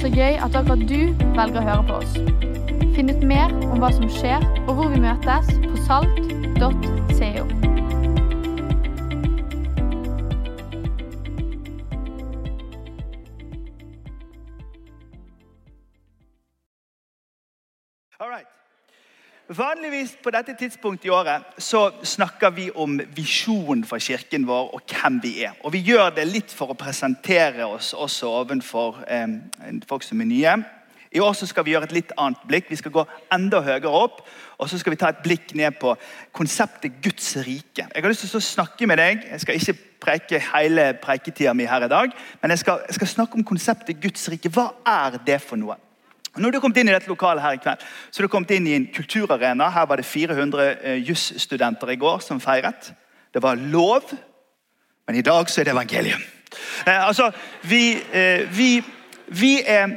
Så gøy at akkurat du velger å høre på oss. Finn ut mer om hva som skjer, og hvor vi møtes på salt.co. Vanligvis på dette tidspunktet i året så snakker vi om visjonen for kirken vår og hvem vi er. Og Vi gjør det litt for å presentere oss også ovenfor eh, folk som er nye. I år så skal vi gjøre et litt annet blikk. Vi skal gå enda høyere opp. Og så skal vi ta et blikk ned på konseptet Guds rike. Jeg har lyst til å snakke med deg. Jeg skal ikke preke hele preketida mi her i dag, men jeg skal, jeg skal snakke om konseptet Guds rike. Hva er det for noe? Når du har kommet inn i dette lokalet her i kveld, så har du kommet inn i en kulturarena. Her var det 400 eh, jusstudenter i går som feiret. Det var lov, men i dag så er det evangelium. Eh, altså, vi, eh, vi, vi, er,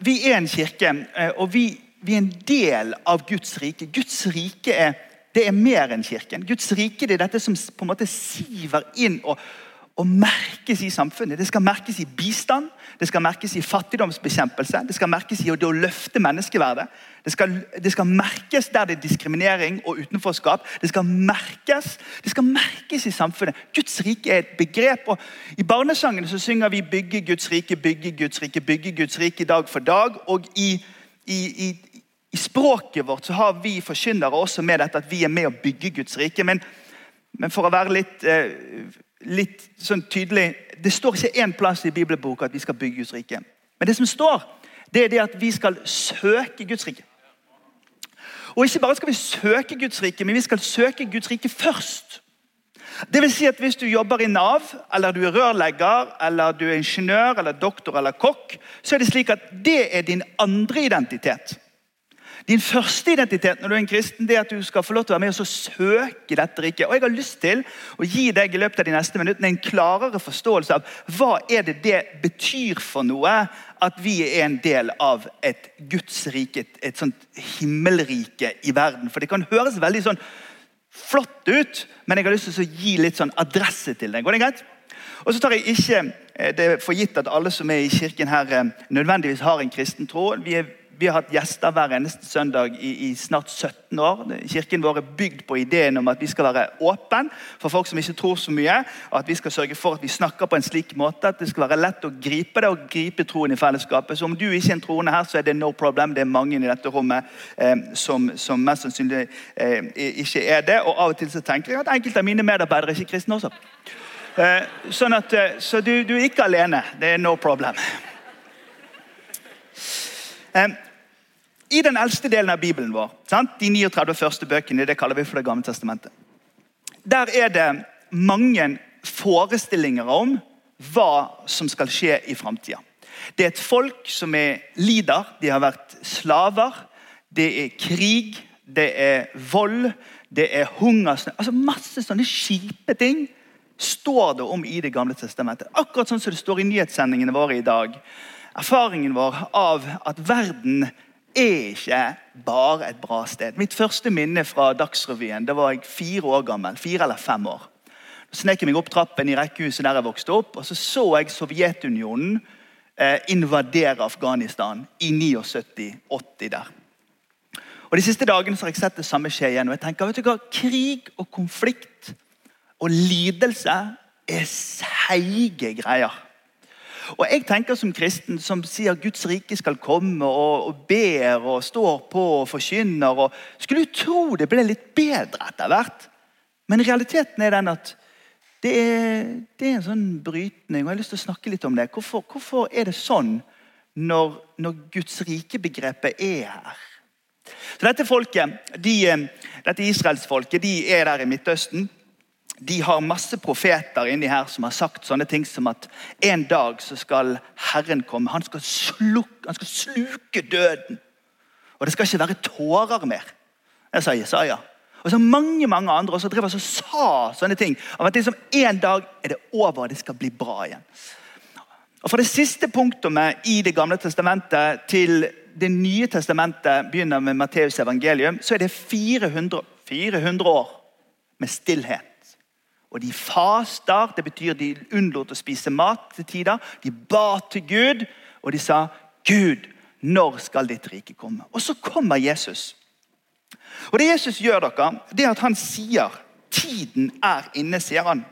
vi, er, en kirke, eh, og vi, er en del av Guds rike. Guds rike er, det er mer enn kirken. Guds rike det er dette som på en måte siver inn og, og merkes i samfunnet. Det skal merkes i bistand, det skal merkes i fattigdomsbekjempelse, det skal merkes i å løfte menneskeverdet. Det skal, det skal, merkes der det er diskriminering og utenforskap. Det skal merkes det skal merkes i samfunnet. Guds rike er et begrep. og I barnesangene så synger vi 'bygge Guds rike, bygge Guds rike', bygge Guds rike dag for dag. Og i, i, i, i språket vårt så har vi forkynnere også med dette at vi er med å bygge Guds rike. Men, men for å være litt eh, litt sånn tydelig Det står ikke én plass i bibelboka at vi skal bygge Guds rike. Men det som står, det er det at vi skal søke Guds rike. Og ikke bare skal vi søke Guds rike, men vi skal søke Guds rike først. Det vil si at Hvis du jobber i Nav, eller du er rørlegger, eller du er ingeniør, eller doktor eller kokk, så er det slik at det er din andre identitet. Din første identitet når du er en kristen, det er at du skal få lov til å være med og søke dette riket. Og Jeg har lyst til å gi deg i løpet av de neste minuttene en klarere forståelse av hva er det det betyr for noe at vi er en del av et Guds rike, et, et sånt himmelrike i verden. For Det kan høres veldig sånn flott ut, men jeg har lyst til å gi litt sånn adresse til deg. Går det greit? Og så tar jeg ikke eh, det for gitt at alle som er i kirken her, eh, nødvendigvis har en kristen tro. Vi er vi har hatt gjester hver eneste søndag i, i, snart 17 år. Kirken vår er bygd på ideen om at vi skal være åpen for folk som ikke tror så mye. og at Vi skal sørge for at vi snakker på en slik måte at det skal være lett å gripe det og gripe troen i fellesskapet. Så om du ikke er en troende her, så er det no problem. Det er mange i dette rommet eh, som, som, mest sannsynlig eh, ikke er det. Og av og til så tenker jeg at enkelte av mine medarbeidere er ikke kristne også. Eh, sånn at, eh, så du, du er ikke alene. Det er no problem. I den eldste delen av Bibelen vår, sant? de 39 første bøkene, det kaller vi for Det gamle testamentet, der er det mange forestillinger om hva som skal skje i framtida. Det er et folk som er lider. De har vært slaver. Det er krig, det er vold, det er hungersnød altså Masse sånne kjipe ting står det om i Det gamle testamentet. Akkurat sånn som det står i nyhetssendingene våre i dag. Erfaringen vår av at verden er ikke bare et bra sted. Mitt første minne fra Dagsrevyen da var jeg fire år gammel. fire eller fem år. Så snek jeg meg opp trappen i rekkehuset der jeg vokste opp, og så så jeg Sovjetunionen eh, invadere Afghanistan i 79-80 der. Og De siste dagene har jeg sett det samme skje igjen. og jeg tenker, vet du hva, Krig og konflikt og lidelse er seige greier. Og jeg tenker Som kristen som sier Guds rike skal komme, og, og ber og står på og forkynner og Skulle jo tro det ble litt bedre etter hvert. Men realiteten er den at det er, det er en sånn brytning. og Jeg har lyst til å snakke litt om det. Hvorfor, hvorfor er det sånn når, når Guds rike-begrepet er her? Så Dette folket, de, dette israelsfolket de er der i Midtøsten de har masse profeter inni her som har sagt sånne ting som at en dag så skal Herren komme. Han skal, slukke, han skal sluke døden. Og det skal ikke være tårer mer. Det sa Jesaja. Og så mange mange andre også drev og sa sånne ting. Om at liksom, En dag er det over, det skal bli bra igjen. Og Fra det siste punktumet i Det gamle testamentet til Det nye testamentet begynner med Matteus evangelium, så er det 400, 400 år med stillhet. Og de faster, det betyr de unnlot å spise mat til tider. De ba til Gud, og de sa Gud, når skal ditt rike komme? Og så kommer Jesus. Og Det Jesus gjør, dere, det er at han sier tiden er inne, sier han.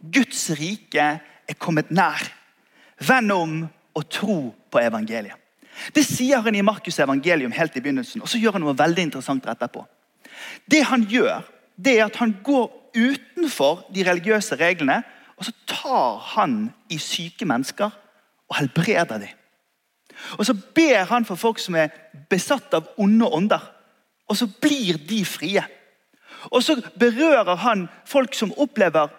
Guds rike er kommet nær. Vend om og tro på evangeliet. Det sier han i Markus' evangelium helt i begynnelsen, og så gjør han noe veldig interessant etterpå. Det han gjør, det er at han går utenfor de religiøse reglene, og så tar han i syke mennesker og helbreder dem. Og så ber han for folk som er besatt av onde ånder, og så blir de frie. Og så berører han folk som opplever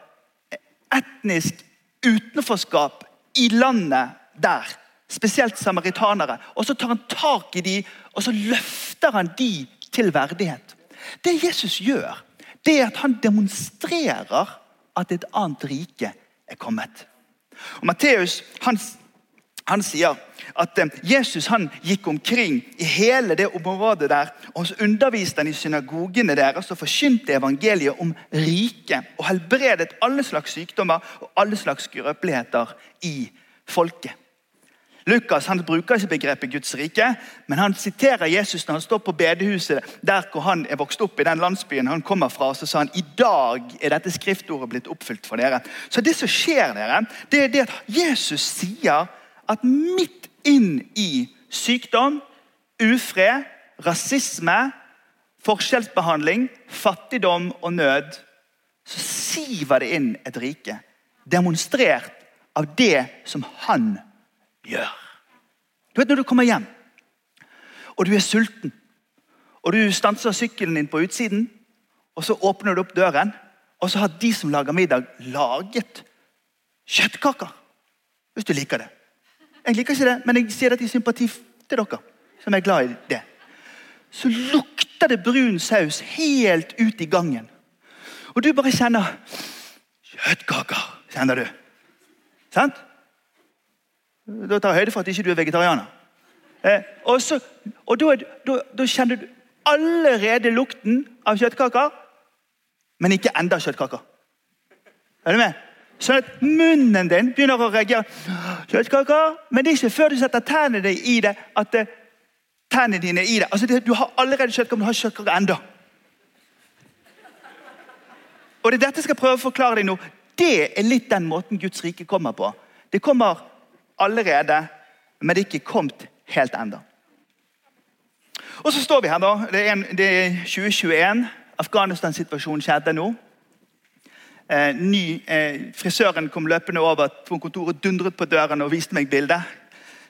etnisk utenforskap i landet der. Spesielt samaritanere. Og Så tar han tak i dem og så løfter han dem til verdighet. Det Jesus gjør, det er at han demonstrerer at et annet rike er kommet. Og Matteus han, han sier at eh, Jesus han gikk omkring i hele det området der og så underviste han i synagogene deres og forkynte evangeliet om riket og helbredet alle slags sykdommer og alle slags skrøpeligheter i folket. Lukas han bruker ikke begrepet Guds rike, men han siterer Jesus når han står på bedehuset der hvor han er vokst opp i den landsbyen han kommer fra. Så sa han i dag er dette skriftordet blitt oppfylt for dere. Så det som skjer dere, det er det at Jesus sier at midt inn i sykdom, ufred, rasisme, forskjellsbehandling, fattigdom og nød, så siver det inn et rike. Demonstrert av det som han gjør. Du vet Når du kommer hjem og du er sulten, og du stanser sykkelen din på utsiden, og så åpner du opp døren, og så har de som lager middag, laget kjøttkaker. Hvis du liker det. Jeg liker ikke det, men jeg sier det i sympati til dere som er glad i det. Så lukter det brun saus helt ut i gangen. Og du bare kjenner Kjøttkaker, kjenner du. Sant? Da tar jeg høyde for at ikke du er vegetarianer. Eh, og, så, og da, da, da, kjenner du allerede lukten av kjøttkaker, men ikke enda kjøttkaker. Er du med? Sånn at munnen din begynner å reagere. Kjøttkaker. Men det er ikke før du setter tennene dine i det, at det, tennene dine er i det. Altså, det, Du har allerede kjøttkaker, men du har kjøttkaker enda. Og det er dette jeg skal prøve å forklare deg nå. Det er litt den måten Guds rike kommer på. Det kommer allerede, men det er ikke kommet helt enda. Og så står vi her, da. Det er, en, det er 2021. Afghanistan-situasjonen skjedde nå. Eh, ny, eh, frisøren kom løpende over på kontoret, dundret på døren og viste meg bildet.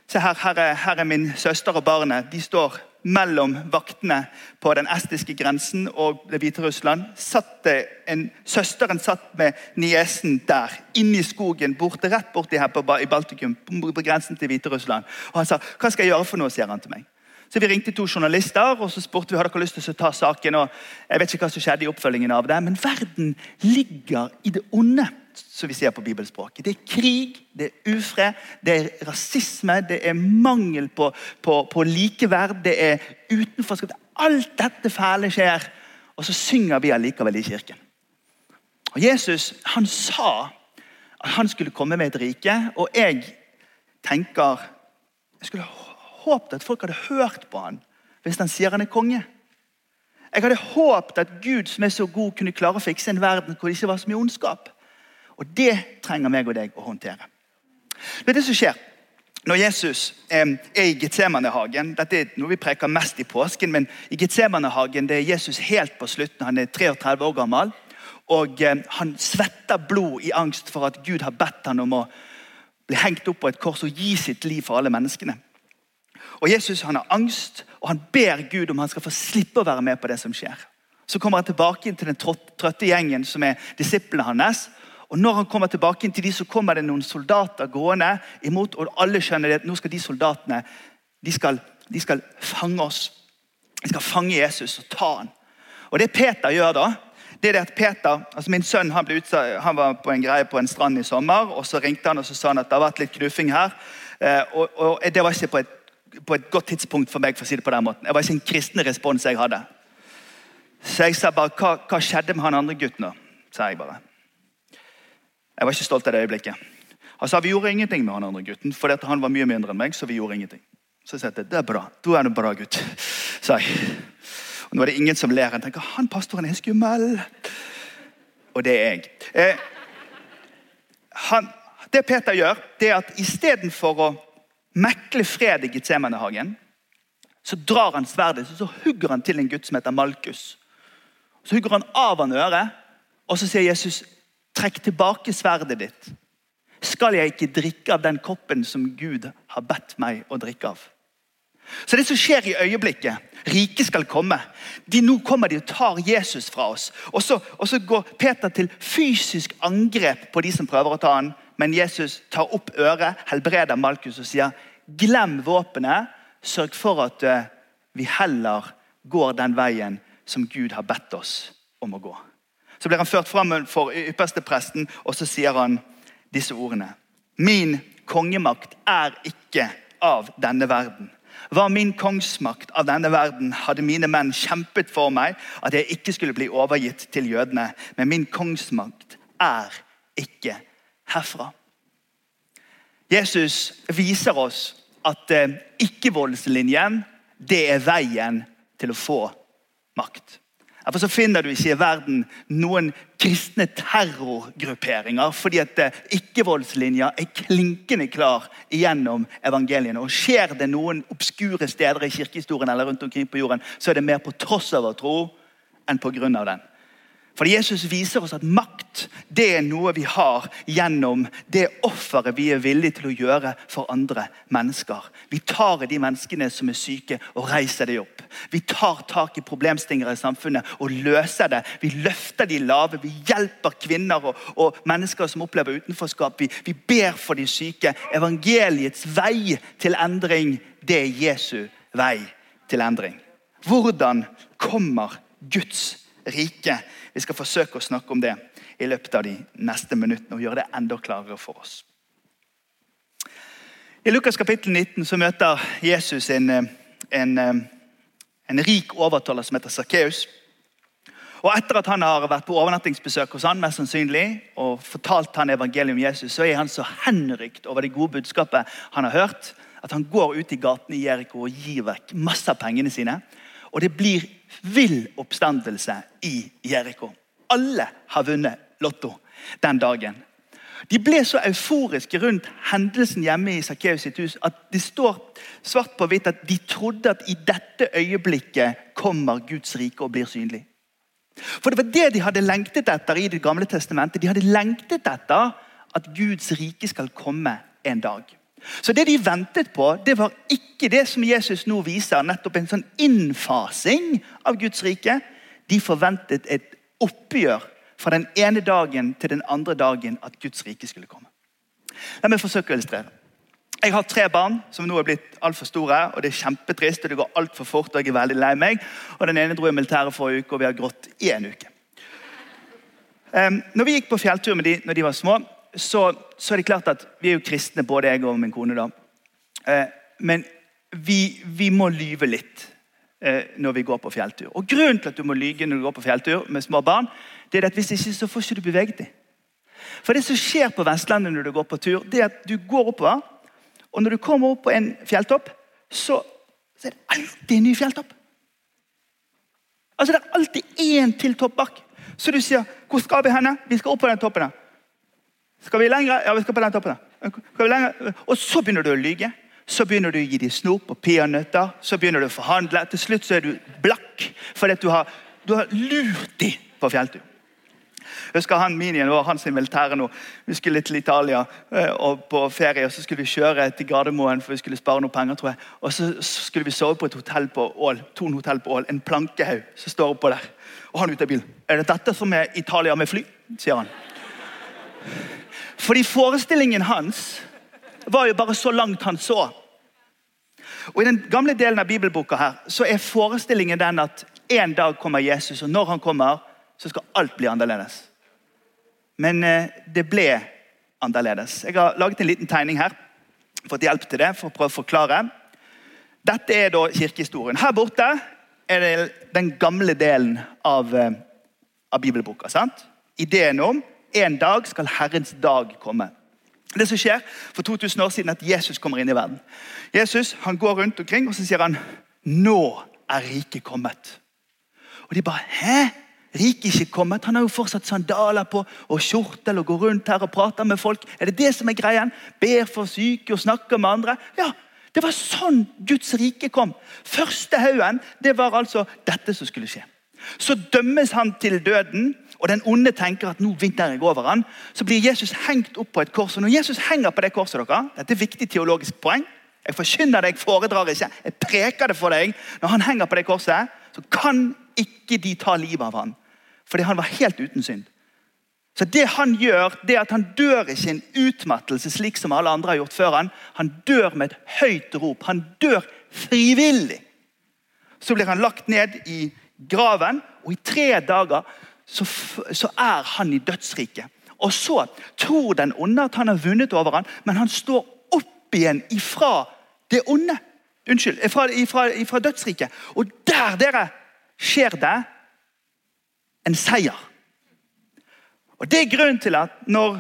Se her, her er, her er min søster og barnet. De står mellom vaktene på den estiske grensen og Hviterussland. Satt en, søsteren satt med niesen der, inne i skogen, borte, rett borti her på, i Baltikum, på grensen til Hviterussland. Og Han sa 'Hva skal jeg gjøre for noe?' sier han til meg. Så Vi ringte to journalister og så spurte vi, hadde dere lyst til å ta saken. og jeg vet ikke hva som skjedde i oppfølgingen av det, Men verden ligger i det onde, som vi sier på bibelspråket. Det er krig, det er ufred, det er rasisme, det er mangel på, på, på likeverd, det er utenforskap. Alt dette fæle skjer, og så synger vi allikevel i kirken. Og Jesus han sa at han skulle komme med et rike, og jeg tenker jeg skulle håpet at folk hadde hørt på han hvis han sier han er konge. Jeg hadde håpet at Gud som er så god, kunne klare å fikse en verden hvor det ikke var så mye ondskap. Og Det trenger meg og deg å håndtere. Det er det som skjer når Jesus eh, er i Getsemanehagen. Dette er noe vi preker mest i påsken, men i Getsemanehagen er Jesus helt på slutten. Han er 33 år gammel. Og eh, Han svetter blod i angst for at Gud har bedt han om å bli hengt opp på et kors og gi sitt liv for alle menneskene. Og Jesus han har angst, og han ber Gud om han skal få slippe å være med på det som skjer. Så kommer han tilbake til den trøtte gjengen som er disiplene hans. Og Når han kommer tilbake til de, så kommer det noen soldater gående imot. og Alle skjønner at nå skal de soldatene de skal, de skal fange oss. De skal fange Jesus og ta han. Og Det Peter gjør da, det er at Peter, altså Min sønn han, utsatt, han var på en greie på en strand i sommer. og Så ringte han og så sa han at det har vært litt knuffing her. Eh, og, og Det var ikke på et på et godt tidspunkt for meg. for å si Det på den måten. Det var ikke en kristen respons jeg hadde. Så jeg sa bare hva, hva skjedde med han andre gutten? da? sa Jeg bare. Jeg var ikke stolt av det øyeblikket. Han sa vi gjorde ingenting med han andre gutten, for han var mye mindre enn meg. så vi gjorde ingenting. Så sa jeg det er bra. Du er en bra gutt, sa jeg. Og Nå er det ingen som ler. Han tenker han pastoren er skummel. Og det er jeg. Eh, han, det Peter gjør, det er at istedenfor å mekle fred i Getsemanehagen, så drar han sverdet så hugger han til en gutt som heter Malkus. Så hugger han av han øret, og så sier Jesus, trekk tilbake sverdet ditt. Skal jeg ikke drikke av den koppen som Gud har bedt meg å drikke av? Så det som skjer i øyeblikket Riket skal komme. De, nå kommer de og tar Jesus fra oss. Og så, og så går Peter til fysisk angrep på de som prøver å ta han, men Jesus tar opp øret, helbreder Malkus og sier glem våpenet. Sørg for at uh, vi heller går den veien som Gud har bedt oss om å gå. Så blir han ført fram for ypperstepresten, og så sier han disse ordene. Min kongemakt er ikke av denne verden. Var min kongsmakt av denne verden, hadde mine menn kjempet for meg at jeg ikke skulle bli overgitt til jødene. Men min kongsmakt er ikke herfra. Jesus viser oss at eh, ikke-voldslinjen det er veien til å få makt. Derfor så finner du ikke i verden noen kristne terrorgrupperinger. Fordi at eh, ikke-voldslinja er klinkende klar gjennom evangeliene. Og Skjer det noen obskure steder i kirkehistorien eller rundt omkring på jorden, så er det mer på tross av å tro enn på grunn av den. Fordi Jesus viser oss at makt det er noe vi har gjennom det offeret vi er villige til å gjøre for andre mennesker. Vi tar de menneskene som er syke, og reiser dem opp. Vi tar tak i problemstillinger i samfunnet og løser det. Vi løfter de lave. Vi hjelper kvinner og, og mennesker som opplever utenforskap. Vi, vi ber for de syke. Evangeliets vei til endring, det er Jesu vei til endring. Hvordan kommer Guds rike? Vi skal forsøke å snakke om det i løpet av de neste minuttene og gjøre det enda klarere for oss. I Lukas kapittel 19 så møter Jesus en, en, en rik overtaler som heter Sakkeus. Og Etter at han har vært på overnattingsbesøk hos han, mest sannsynlig, og fortalt han evangeliet om Jesus, så er han så henrykt over det gode budskapet han har hørt, at han går ut i gatene i Jeriko og gir vekk masse av pengene sine. Og det blir vill oppstandelse i Jeriko. Alle har vunnet Lotto den dagen. De ble så euforiske rundt hendelsen hjemme i Sakkeus sitt hus at det står svart på hvitt at de trodde at i dette øyeblikket kommer Guds rike og blir synlig. For det var det de hadde lengtet etter i Det gamle testamentet. De hadde lengtet etter at Guds rike skal komme en dag. Så det de ventet på, det var ikke det som Jesus nå viser, nettopp en sånn innfasing av Guds rike. De forventet et oppgjør fra den ene dagen til den andre dagen at Guds rike skulle komme. La meg forsøke å illustrere. Jeg har tre barn som nå er blitt altfor store. og Det er kjempetrist og det går altfor fort. og jeg er veldig lei meg. Og Den ene dro i militæret forrige uke, og vi har grått i en uke. Um, når vi gikk på fjelltur med de når de var små, så, så, er det klart at vi er jo kristne, både jeg og min kone. da. Uh, men vi, vi, må lyve litt uh, når vi går på fjelltur. Og Grunnen til at du må lyge når du går på fjelltur med små barn, det er at hvis ikke så får ikke du beveget deg. For det som skjer på Vestlandet når du går på tur, det er at du går oppover. Og når du kommer opp på en fjelltopp, så, så er det alltid en ny fjelltopp. Altså Det er alltid én til topp bak. Så du sier 'Hvor skal vi henne?' 'Vi skal opp på den toppen.' Skal vi lenger? Ja, vi skal på den toppen. Og så begynner du å lyge. Så begynner du å gi dem snop og peanøtter. Så begynner du å forhandle. Til slutt så er du blakk fordi du har, du har lurt dem på fjelltur. Jeg husker han Minien var hans militære nå. Vi skulle til Italia eh, og på ferie. og Så skulle vi kjøre til Gardermoen for vi skulle spare noe penger. tror jeg. Og Så skulle vi sove på et hotell på Ål. Thon hotell på Ål. En plankehaug som står oppå der. Og han ute av bilen. Er det dette som er Italia med fly? sier han. Fordi forestillingen hans var jo bare så langt han så. Og I den gamle delen av bibelboka her, så er forestillingen den at en dag kommer Jesus, og når han kommer, så skal alt bli annerledes. Men eh, det ble annerledes. Jeg har laget en liten tegning her. Fått hjelp til det for å prøve å forklare. Dette er da kirkehistorien. Her borte er det den gamle delen av, eh, av bibelboka. sant? Ideen om en dag skal Herrens dag komme. Det som skjer for 2000 år siden, at Jesus kommer inn i verden. Jesus han går rundt omkring og så sier han, 'Nå er riket kommet'. Og de bare 'Hæ? Riket ikke kommet?' Han har jo fortsatt sandaler på og kjortel og går rundt her og prater med folk. Er det det som er greien? Ber for syke og snakker med andre? Ja, det var sånn Guds rike kom. Første haugen det var altså dette som skulle skje. Så dømmes han til døden, og den onde tenker at nå vinner jeg over han. Så blir Jesus hengt opp på et kors. og Når Jesus henger på det korset, dere, dette er et viktig teologisk poeng, jeg forkynner det, jeg foredrar ikke, jeg preker det for deg. Når han henger på det korset, så kan ikke de tar livet av han. Fordi han var helt uten synd. Så det Han gjør, det er at han dør ikke en utmattelse, slik som alle andre har gjort før han. Han dør med et høyt rop. Han dør frivillig. Så blir han lagt ned i graven, og i tre dager så, så er han i dødsriket. Og så tror den onde at han har vunnet over han, men han står opp igjen ifra det onde. Unnskyld, ifra, ifra, ifra dødsriket. Og der, dere, skjer det en seier. Og Det er grunnen til at når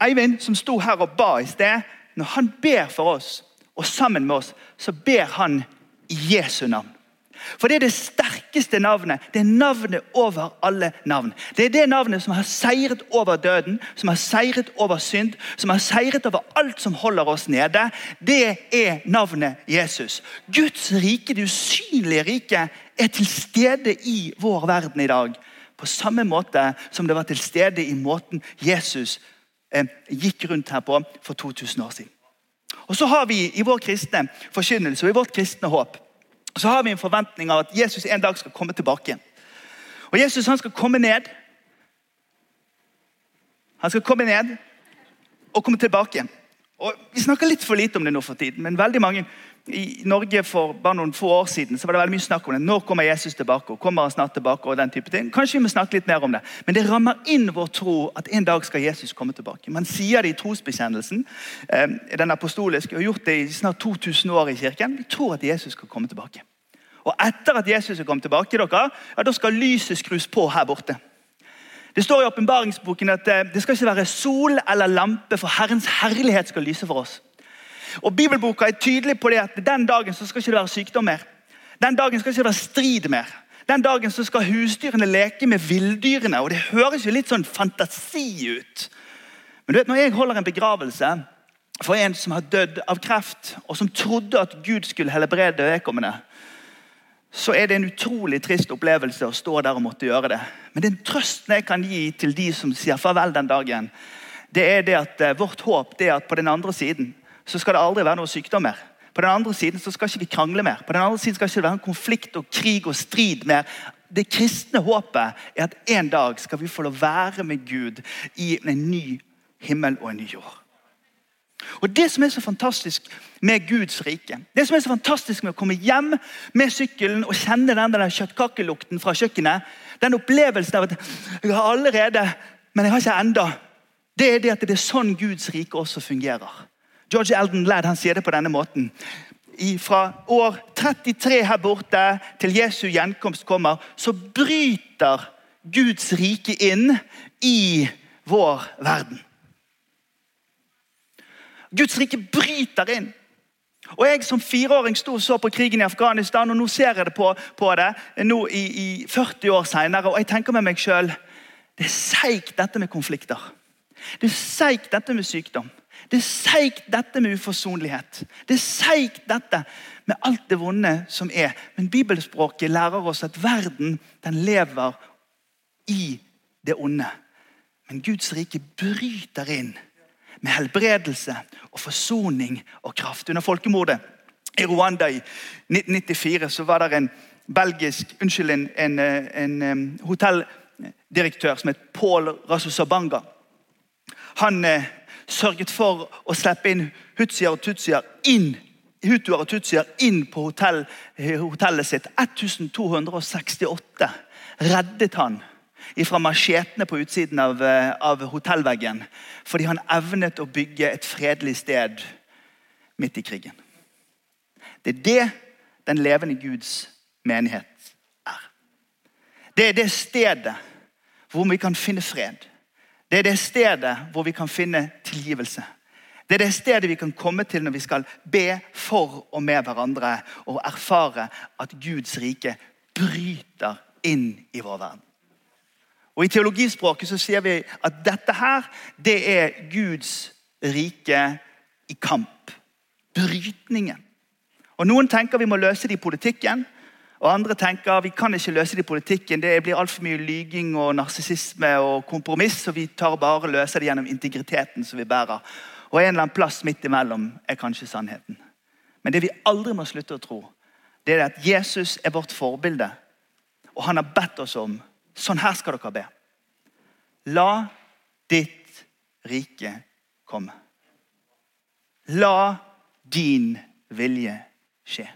Eivind, som sto her og ba i sted, når han ber for oss, og sammen med oss, så ber han i Jesu navn. For det er det sterkeste navnet. Det er navnet over alle navn. Det er det navnet som har seiret over døden, som har seiret over synd, som har seiret over alt som holder oss nede. Det er navnet Jesus. Guds rike, det usynlige riket, er til stede i vår verden i dag. På samme måte som det var til stede i måten Jesus eh, gikk rundt her på for 2000 år siden. Og så har vi i vår kristne forkynnelse og i vårt kristne håp så har vi en forventning av at Jesus en dag skal komme tilbake. Og Jesus han skal komme ned. Han skal komme ned og komme tilbake. Og Vi snakker litt for lite om det nå for tiden, men veldig mange i Norge for bare noen få år siden så var det veldig mye snakk om det. Når kommer Jesus tilbake? og kommer han snart tilbake? og den type ting. Kanskje vi må snakke litt mer om det. Men det rammer inn vår tro at en dag skal Jesus komme tilbake. Man sier det i trosbekjennelsen. Eh, den apostoliske, har gjort det i snart 2000 år i kirken. Vi tror at Jesus skal komme tilbake. Og etter at Jesus er kommet tilbake, dere, ja, da skal lyset skrus på her borte. Det står i åpenbaringsboken at eh, det skal ikke være sol eller lampe, for Herrens herlighet skal lyse for oss. Og Bibelboka er tydelig på det at den dagen så skal ikke det være sykdom mer. Den dagen skal ikke det være strid mer. Den dagen så skal husdyrene leke med villdyrene. og Det høres jo litt sånn fantasi ut. Men du vet, når jeg holder en begravelse for en som har dødd av kreft, og som trodde at Gud skulle helbrede vedkommende, så er det en utrolig trist opplevelse å stå der og måtte gjøre det. Men den trøsten jeg kan gi til de som sier farvel den dagen, det er det at eh, vårt håp det er at på den andre siden så skal det aldri være noe sykdom mer. På den andre siden så skal ikke vi krangle mer. På den andre siden skal ikke det være en konflikt og krig og strid mer. Det kristne håpet er at en dag skal vi få lov å være med Gud i en ny himmel og en ny jord. Og Det som er så fantastisk med Guds rike, det som er så fantastisk med å komme hjem med sykkelen og kjenne den der kjøttkakelukten fra kjøkkenet, den opplevelsen av at jeg har allerede, men jeg har ikke enda, det er det at det er sånn Guds rike også fungerer. George Eldon Ladd han sier det på denne måten. Fra år 33 her borte til Jesu gjenkomst kommer, så bryter Guds rike inn i vår verden. Guds rike bryter inn. Og Jeg som fireåring sto og så på krigen i Afghanistan, og nå ser jeg det på, på det nå i, i 40 år senere, og jeg tenker med meg sjøl det er seigt dette med konflikter. Det er seigt dette med sykdom. Det er seigt dette med uforsonlighet. Det er seigt dette med alt det vonde som er. Men bibelspråket lærer oss at verden den lever i det onde. Men Guds rike bryter inn med helbredelse og forsoning og kraft. Under folkemordet i Rwanda i 1994 så var det en belgisk, unnskyld, en, en, en, en hotelldirektør som het Paul Rasusabanga. Han eh, sørget for å slippe inn hutsier og tutsier inn hutuer og tutsier inn på hotell, eh, hotellet sitt. 1268 reddet han fra machetene på utsiden av, eh, av, hotellveggen. Fordi han evnet å bygge et fredelig sted midt i krigen. Det er det den levende Guds menighet er. Det er det stedet hvor vi kan finne fred. Det er det stedet hvor vi kan finne tilgivelse. Det er det stedet vi kan komme til når vi skal be for og med hverandre og erfare at Guds rike bryter inn i vår verden. Og I teologispråket så sier vi at dette her, det er Guds rike i kamp. Brytningen. Og Noen tenker vi må løse det i politikken. Og andre tenker vi kan ikke løse det i politikken. Det blir altfor mye lyging og narsissisme og kompromiss, så vi tar bare og løser det gjennom integriteten som vi bærer. Og en eller annen plass midt imellom er kanskje sannheten. Men det vi aldri må slutte å tro, det er at Jesus er vårt forbilde. Og han har bedt oss om sånn her skal dere be. La ditt rike komme. La din vilje skje.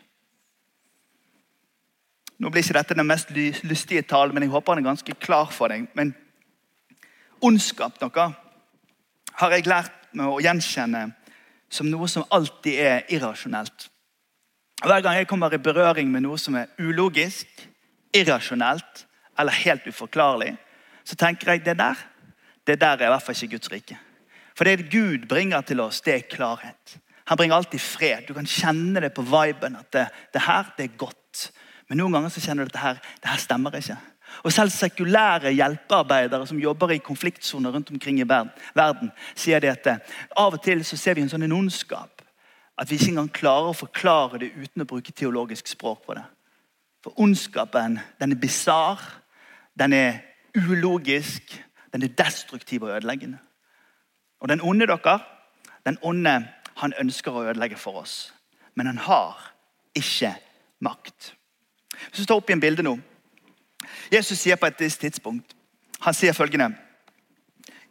Nå blir ikke dette den mest lystige talen, men jeg håper den er ganske klar for deg. Men ondskap noe, har jeg lært meg å gjenkjenne som noe som alltid er irrasjonelt. Hver gang jeg kommer i berøring med noe som er ulogisk, irrasjonelt eller helt uforklarlig, så tenker jeg det der det der er i hvert fall ikke Guds rike. For det Gud bringer til oss, det er klarhet. Han bringer alltid fred. Du kan kjenne det på viben at det, det her det er godt. Men noen ganger så kjenner du at det her, det her stemmer ikke. Og Selv sekulære hjelpearbeidere som jobber i konfliktsoner rundt omkring i verden, verden sier det at eh, av og til så ser vi en sånn ondskap. At vi ikke engang klarer å forklare det uten å bruke teologisk språk på det. For ondskapen den er bisarr, den er ulogisk, den er destruktiv og ødeleggende. Og den onde dere, den onde han ønsker å ødelegge for oss. Men han har ikke makt. Hvis vi tar opp igjen bildet nå. Jesus sier på et tidspunkt han sier følgende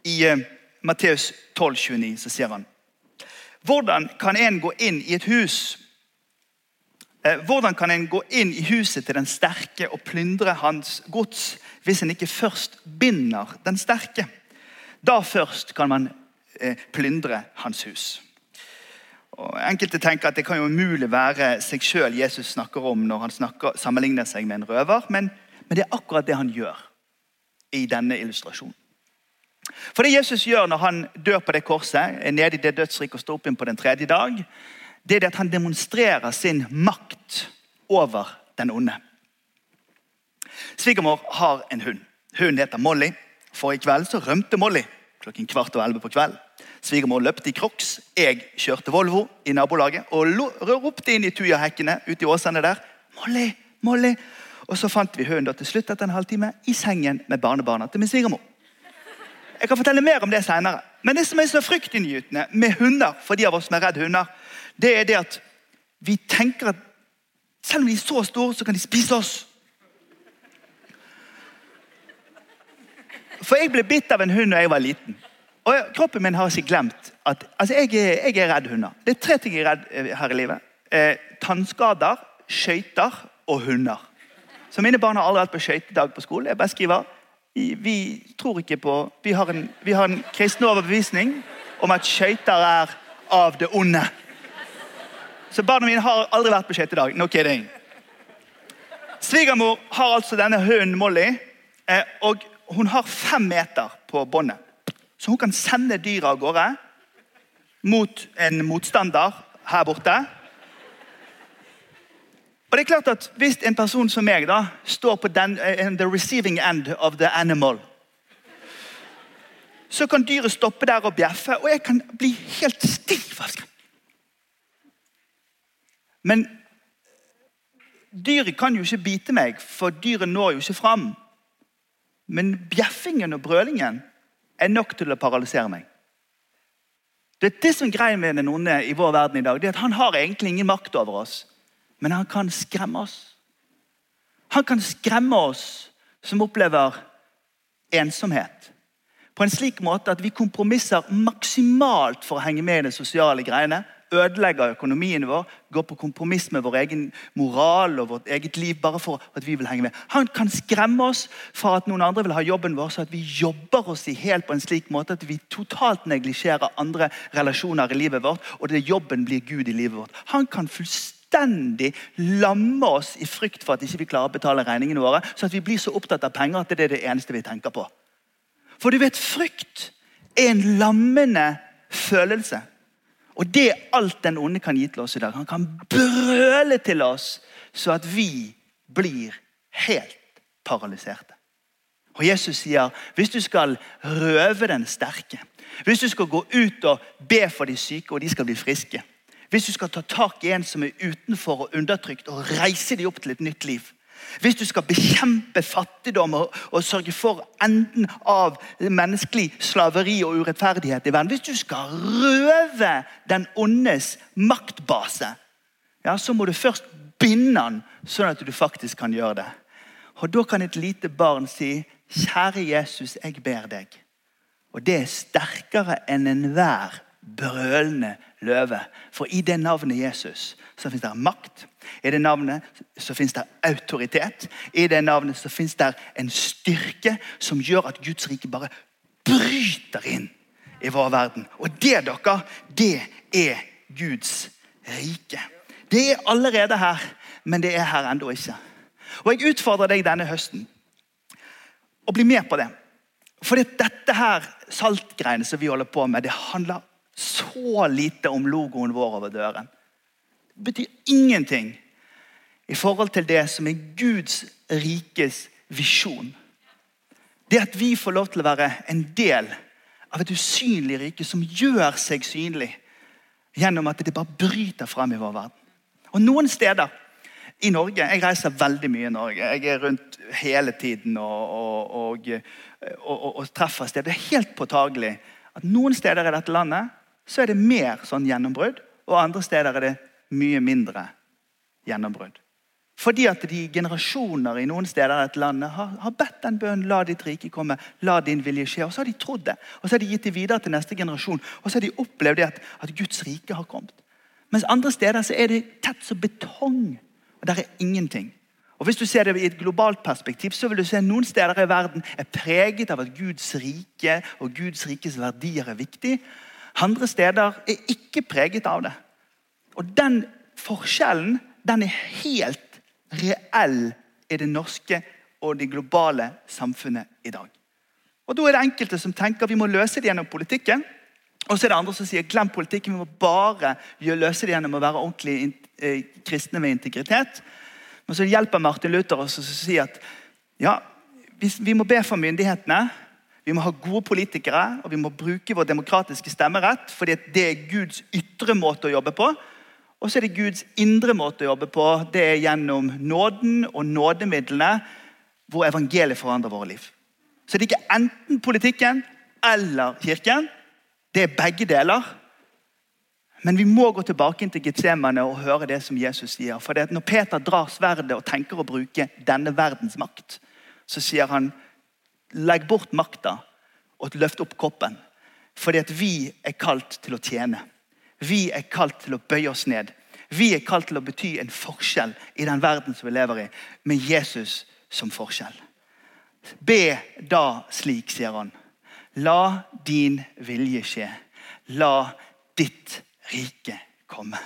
I uh, Matteus 12, 29, så sier han Hvordan kan en gå inn i et hus uh, Hvordan kan en gå inn i huset til den sterke og plyndre hans gods hvis en ikke først binder den sterke? Da først kan man uh, plyndre hans hus. Og enkelte tenker at det kan jo umulig være seg sjøl Jesus snakker om når han snakker, sammenligner seg med en røver, men, men, det er akkurat det han gjør i denne illustrasjonen. For Det Jesus gjør når han dør på det korset, er nede i det dødsriket og står opp igjen på den tredje dag, det er det at han demonstrerer sin makt over den onde. Svigermor har en hund. Hunden heter Molly. Forrige kveld så rømte Molly klokken kvart over elleve på kveld. Svigermor løpte i crocs. Jeg kjørte Volvo i nabolaget og ropte inn i tujahekkene ute i åsene der. Molly, Molly. Og så fant vi hunden til slutt etter en halvtime i sengen med barnebarna til min svigermor. Jeg kan fortelle mer om det senere. Men det som er så fryktinngytende med hunder, for de av oss som er redd hunder, det er det at vi tenker at selv om de er så store, så kan de spise oss. For jeg ble bitt av en hund da jeg var liten. Og Kroppen min har ikke glemt at altså jeg, jeg er redd hunder. Det er tre ting jeg er redd eh, her i livet. Eh, tannskader, skøyter og hunder. Så Mine barn har aldri vært på skøytedag på skolen. Jeg bare skriver vi tror ikke på Vi har en, vi har en kristen overbevisning om at skøyter er av det onde. Så barna mine har aldri vært på skøytedag. No kidding. Svigermor har altså denne hunden Molly, eh, og hun har fem meter på båndet. Så hun kan sende dyra av gårde mot en motstander her borte. Og det er klart at Hvis en person som meg da, står på den, uh, the receiving end of the animal, så kan dyret stoppe der og bjeffe, og jeg kan bli helt stiv av skrekk. Men dyret kan jo ikke bite meg, for dyret når jo ikke fram. Men bjeffingen og brølingen er nok til å paralysere meg. Det er det som greier med den onde i vår verden i dag. det er at Han har egentlig ingen makt over oss, men han kan skremme oss. Han kan skremme oss som opplever ensomhet. På en slik måte at vi kompromisser maksimalt for å henge med i de sosiale greiene ødelegger økonomien vår, går på kompromiss med vår egen moral og vårt eget liv bare for at vi vil henge med. Han kan skremme oss fra at noen andre vil ha jobben vår, så at vi jobber oss i helt på en slik måte at vi totalt neglisjerer andre relasjoner i livet vårt, og det jobben blir Gud i livet vårt. Han kan fullstendig lamme oss i frykt for at ikke vi klarer å betale regningene våre, så at vi blir så opptatt av penger at det er det eneste vi tenker på. For du vet, frykt er en lammende følelse. Og det er alt den onde kan gi til oss i dag. Han kan brøle til oss så at vi blir helt paralyserte. Og Jesus sier hvis du skal røve den sterke, hvis du skal gå ut og be for de syke, og de skal bli friske Hvis du skal ta tak i en som er utenfor og undertrykt, og reise dem opp til et nytt liv hvis du skal bekjempe fattigdom og, og, sørge for enden av menneskelig slaveri og urettferdighet i verden Hvis du skal røve den ondes maktbase, ja, så må du først binde den, sånn at du faktisk kan gjøre det. Og Da kan et lite barn si, 'Kjære Jesus, jeg ber deg.' Og det er sterkere enn enhver brølende løve. For i det navnet Jesus så fins det makt. I det navnet så fins det autoritet. I det navnet så fins det en styrke som gjør at Guds rike bare bryter inn i vår verden. Og det, dere, det er Guds rike. Det er allerede her, men det er her ennå ikke. Og Jeg utfordrer deg denne høsten å bli med på det. For dette her saltgreiene som vi holder på med, det handler så lite om logoen vår over døren. Betyr ingenting i forhold til det som er Guds rikes visjon. Det at vi får lov til å være en del av et usynlig rike som gjør seg synlig gjennom at det bare bryter frem i vår verden. Og Noen steder i Norge Jeg reiser veldig mye i Norge. Jeg er rundt hele tiden og, og, og, og treffer steder. Det er helt påtagelig at noen steder i dette landet så er det mer sånn gjennombrudd, og andre steder er det mye mindre gjennombrudd. Fordi at de generasjoner i noen steder i landet har, har bedt den bønnen la ditt rike komme, la din vilje skje. Og så har de trodd det, og så har de gitt det videre til neste generasjon. Og så har de opplevd at, at Guds rike har kommet. Mens andre steder så er det tett som betong, og der er ingenting. Og Hvis du ser det i et globalt perspektiv, så vil du se at noen steder i verden er preget av at Guds rike og Guds rikes verdier er viktig. Andre steder er ikke preget av det. Og Den forskjellen den er helt reell i det norske og det globale samfunnet i dag. Og Da er det enkelte som tenker vi må løse det gjennom politikken. Og så er det andre som sier glem politikken, vi må bare løse det gjennom å være ordentlig eh, kristne med integritet. Men så hjelper Martin Luther oss å si at ja, vi må be for myndighetene. Vi må ha gode politikere, og vi må bruke vår demokratiske stemmerett. fordi det er Guds ytre måte å jobbe på. Og så er det Guds indre måte å jobbe på. Det er gjennom nåden og nådemidlene hvor evangeliet forandrer våre liv. Så det er ikke enten politikken eller kirken. Det er begge deler. Men vi må gå tilbake til Getsemane og høre det som Jesus sier. For Når Peter drar sverdet og tenker å bruke denne verdens makt, så sier han Legg bort makta og løft opp koppen. Fordi at vi er kalt til å tjene. Vi er kalt til å bøye oss ned. Vi er kalt til å bety en forskjell i den verden som vi lever i, med Jesus som forskjell. Be da slik, sier han. La din vilje skje. La ditt rike komme.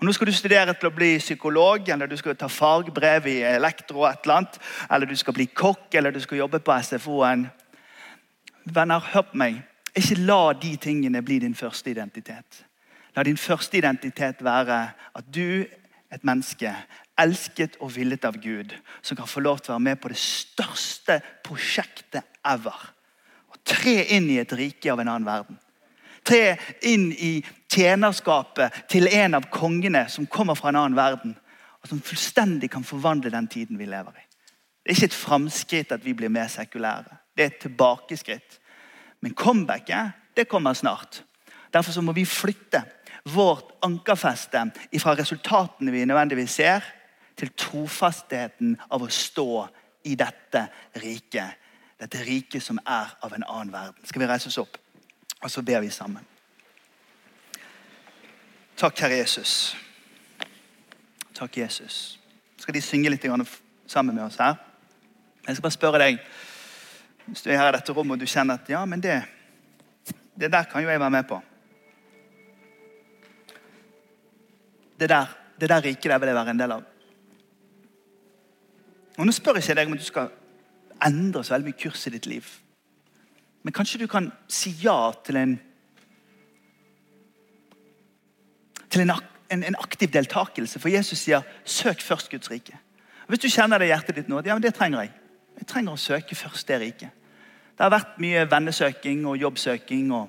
Og Nå skal du studere til å bli psykolog, eller du skal ta fagbrev i elektro, et eller annet, eller du skal bli kokk eller du skal jobbe på SFO-en. Venner, hør på meg. Ikke la de tingene bli din første identitet. La din første identitet være at du, et menneske, elsket og villet av Gud, som kan få lov til å være med på det største prosjektet ever. Og tre inn i et rike av en annen verden. Tre inn i tjenerskapet til en av kongene som kommer fra en annen verden. Og som fullstendig kan forvandle den tiden vi lever i. Det er ikke et framskritt at vi blir mer sekulære. Det er et tilbakeskritt. Men comebacket det kommer snart. Derfor må vi flytte vårt ankerfeste fra resultatene vi nødvendigvis ser, til trofastheten av å stå i dette riket. Dette riket som er av en annen verden. Skal vi reise oss opp? Og så ber vi sammen. Takk, Herre Jesus. Takk, Jesus. Skal de synge litt sammen med oss her? Jeg skal bare spørre deg Hvis du er her i dette rommet og du kjenner at ja, men det, det der kan jo jeg være med på. Det der, det der riket der vil jeg være en del av. Og Nå spør jeg ikke deg om at du skal endre så veldig mye kurs i ditt liv. Men kanskje du kan si ja til en til en, en, en aktiv deltakelse. For Jesus sier 'søk først Guds rike'. Og hvis du kjenner det i hjertet ditt nå, ja, men det trenger jeg. Jeg trenger å søke først det riket. Det har vært mye vennesøking og jobbsøking og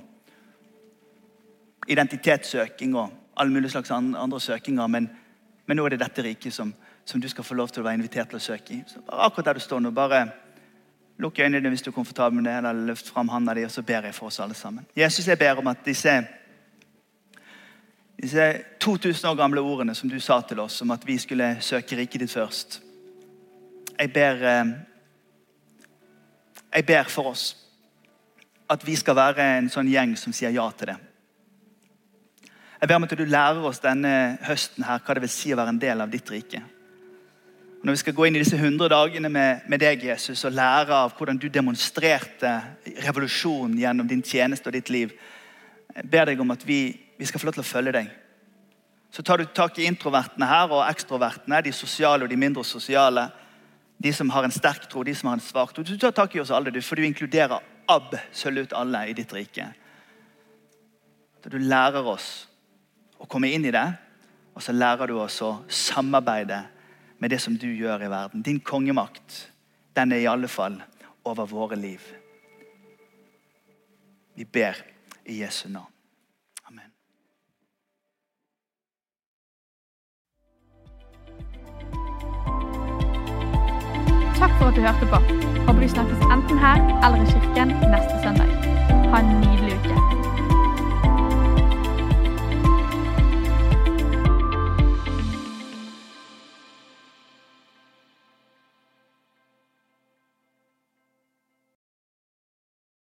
identitetssøking og alle mulige slags andre søkinger, men, men nå er det dette riket som, som, du skal få lov til å være invitert til å søke i. Så akkurat der du står nå, bare lukk øynene dine hvis du er komfortabel med det, eller løft fram hånda di, og så ber jeg for oss alle sammen. Jesus, jeg ber om at disse disse 2000 år gamle ordene som du sa til oss om at vi skulle søke riket ditt først. Jeg ber, eh, jeg ber for oss at vi skal være en sånn gjeng som sier ja til det. Jeg ber om at du lærer oss denne høsten her hva det vil si å være en del av ditt rike. Når vi skal gå inn i disse 100 dagene med, med deg, Jesus, og lære av hvordan du demonstrerte revolusjonen gjennom din tjeneste og ditt liv, jeg ber deg om at vi vi skal få lov til å følge deg. Så tar du tak i introvertene her og ekstrovertene, de sosiale og de mindre sosiale. De som har en sterk tro, de som har en svak tro. Du tar tak i oss alle, for du inkluderer absolutt alle i ditt rike. Så du lærer oss å komme inn i det, og så lærer du oss å samarbeide med det som du gjør i verden. Din kongemakt, den er i alle fall over våre liv. Vi ber i Jesu navn. Takk for at du hørte på. Håper vi snakkes enten her eller i kirken neste søndag. Ha en nydelig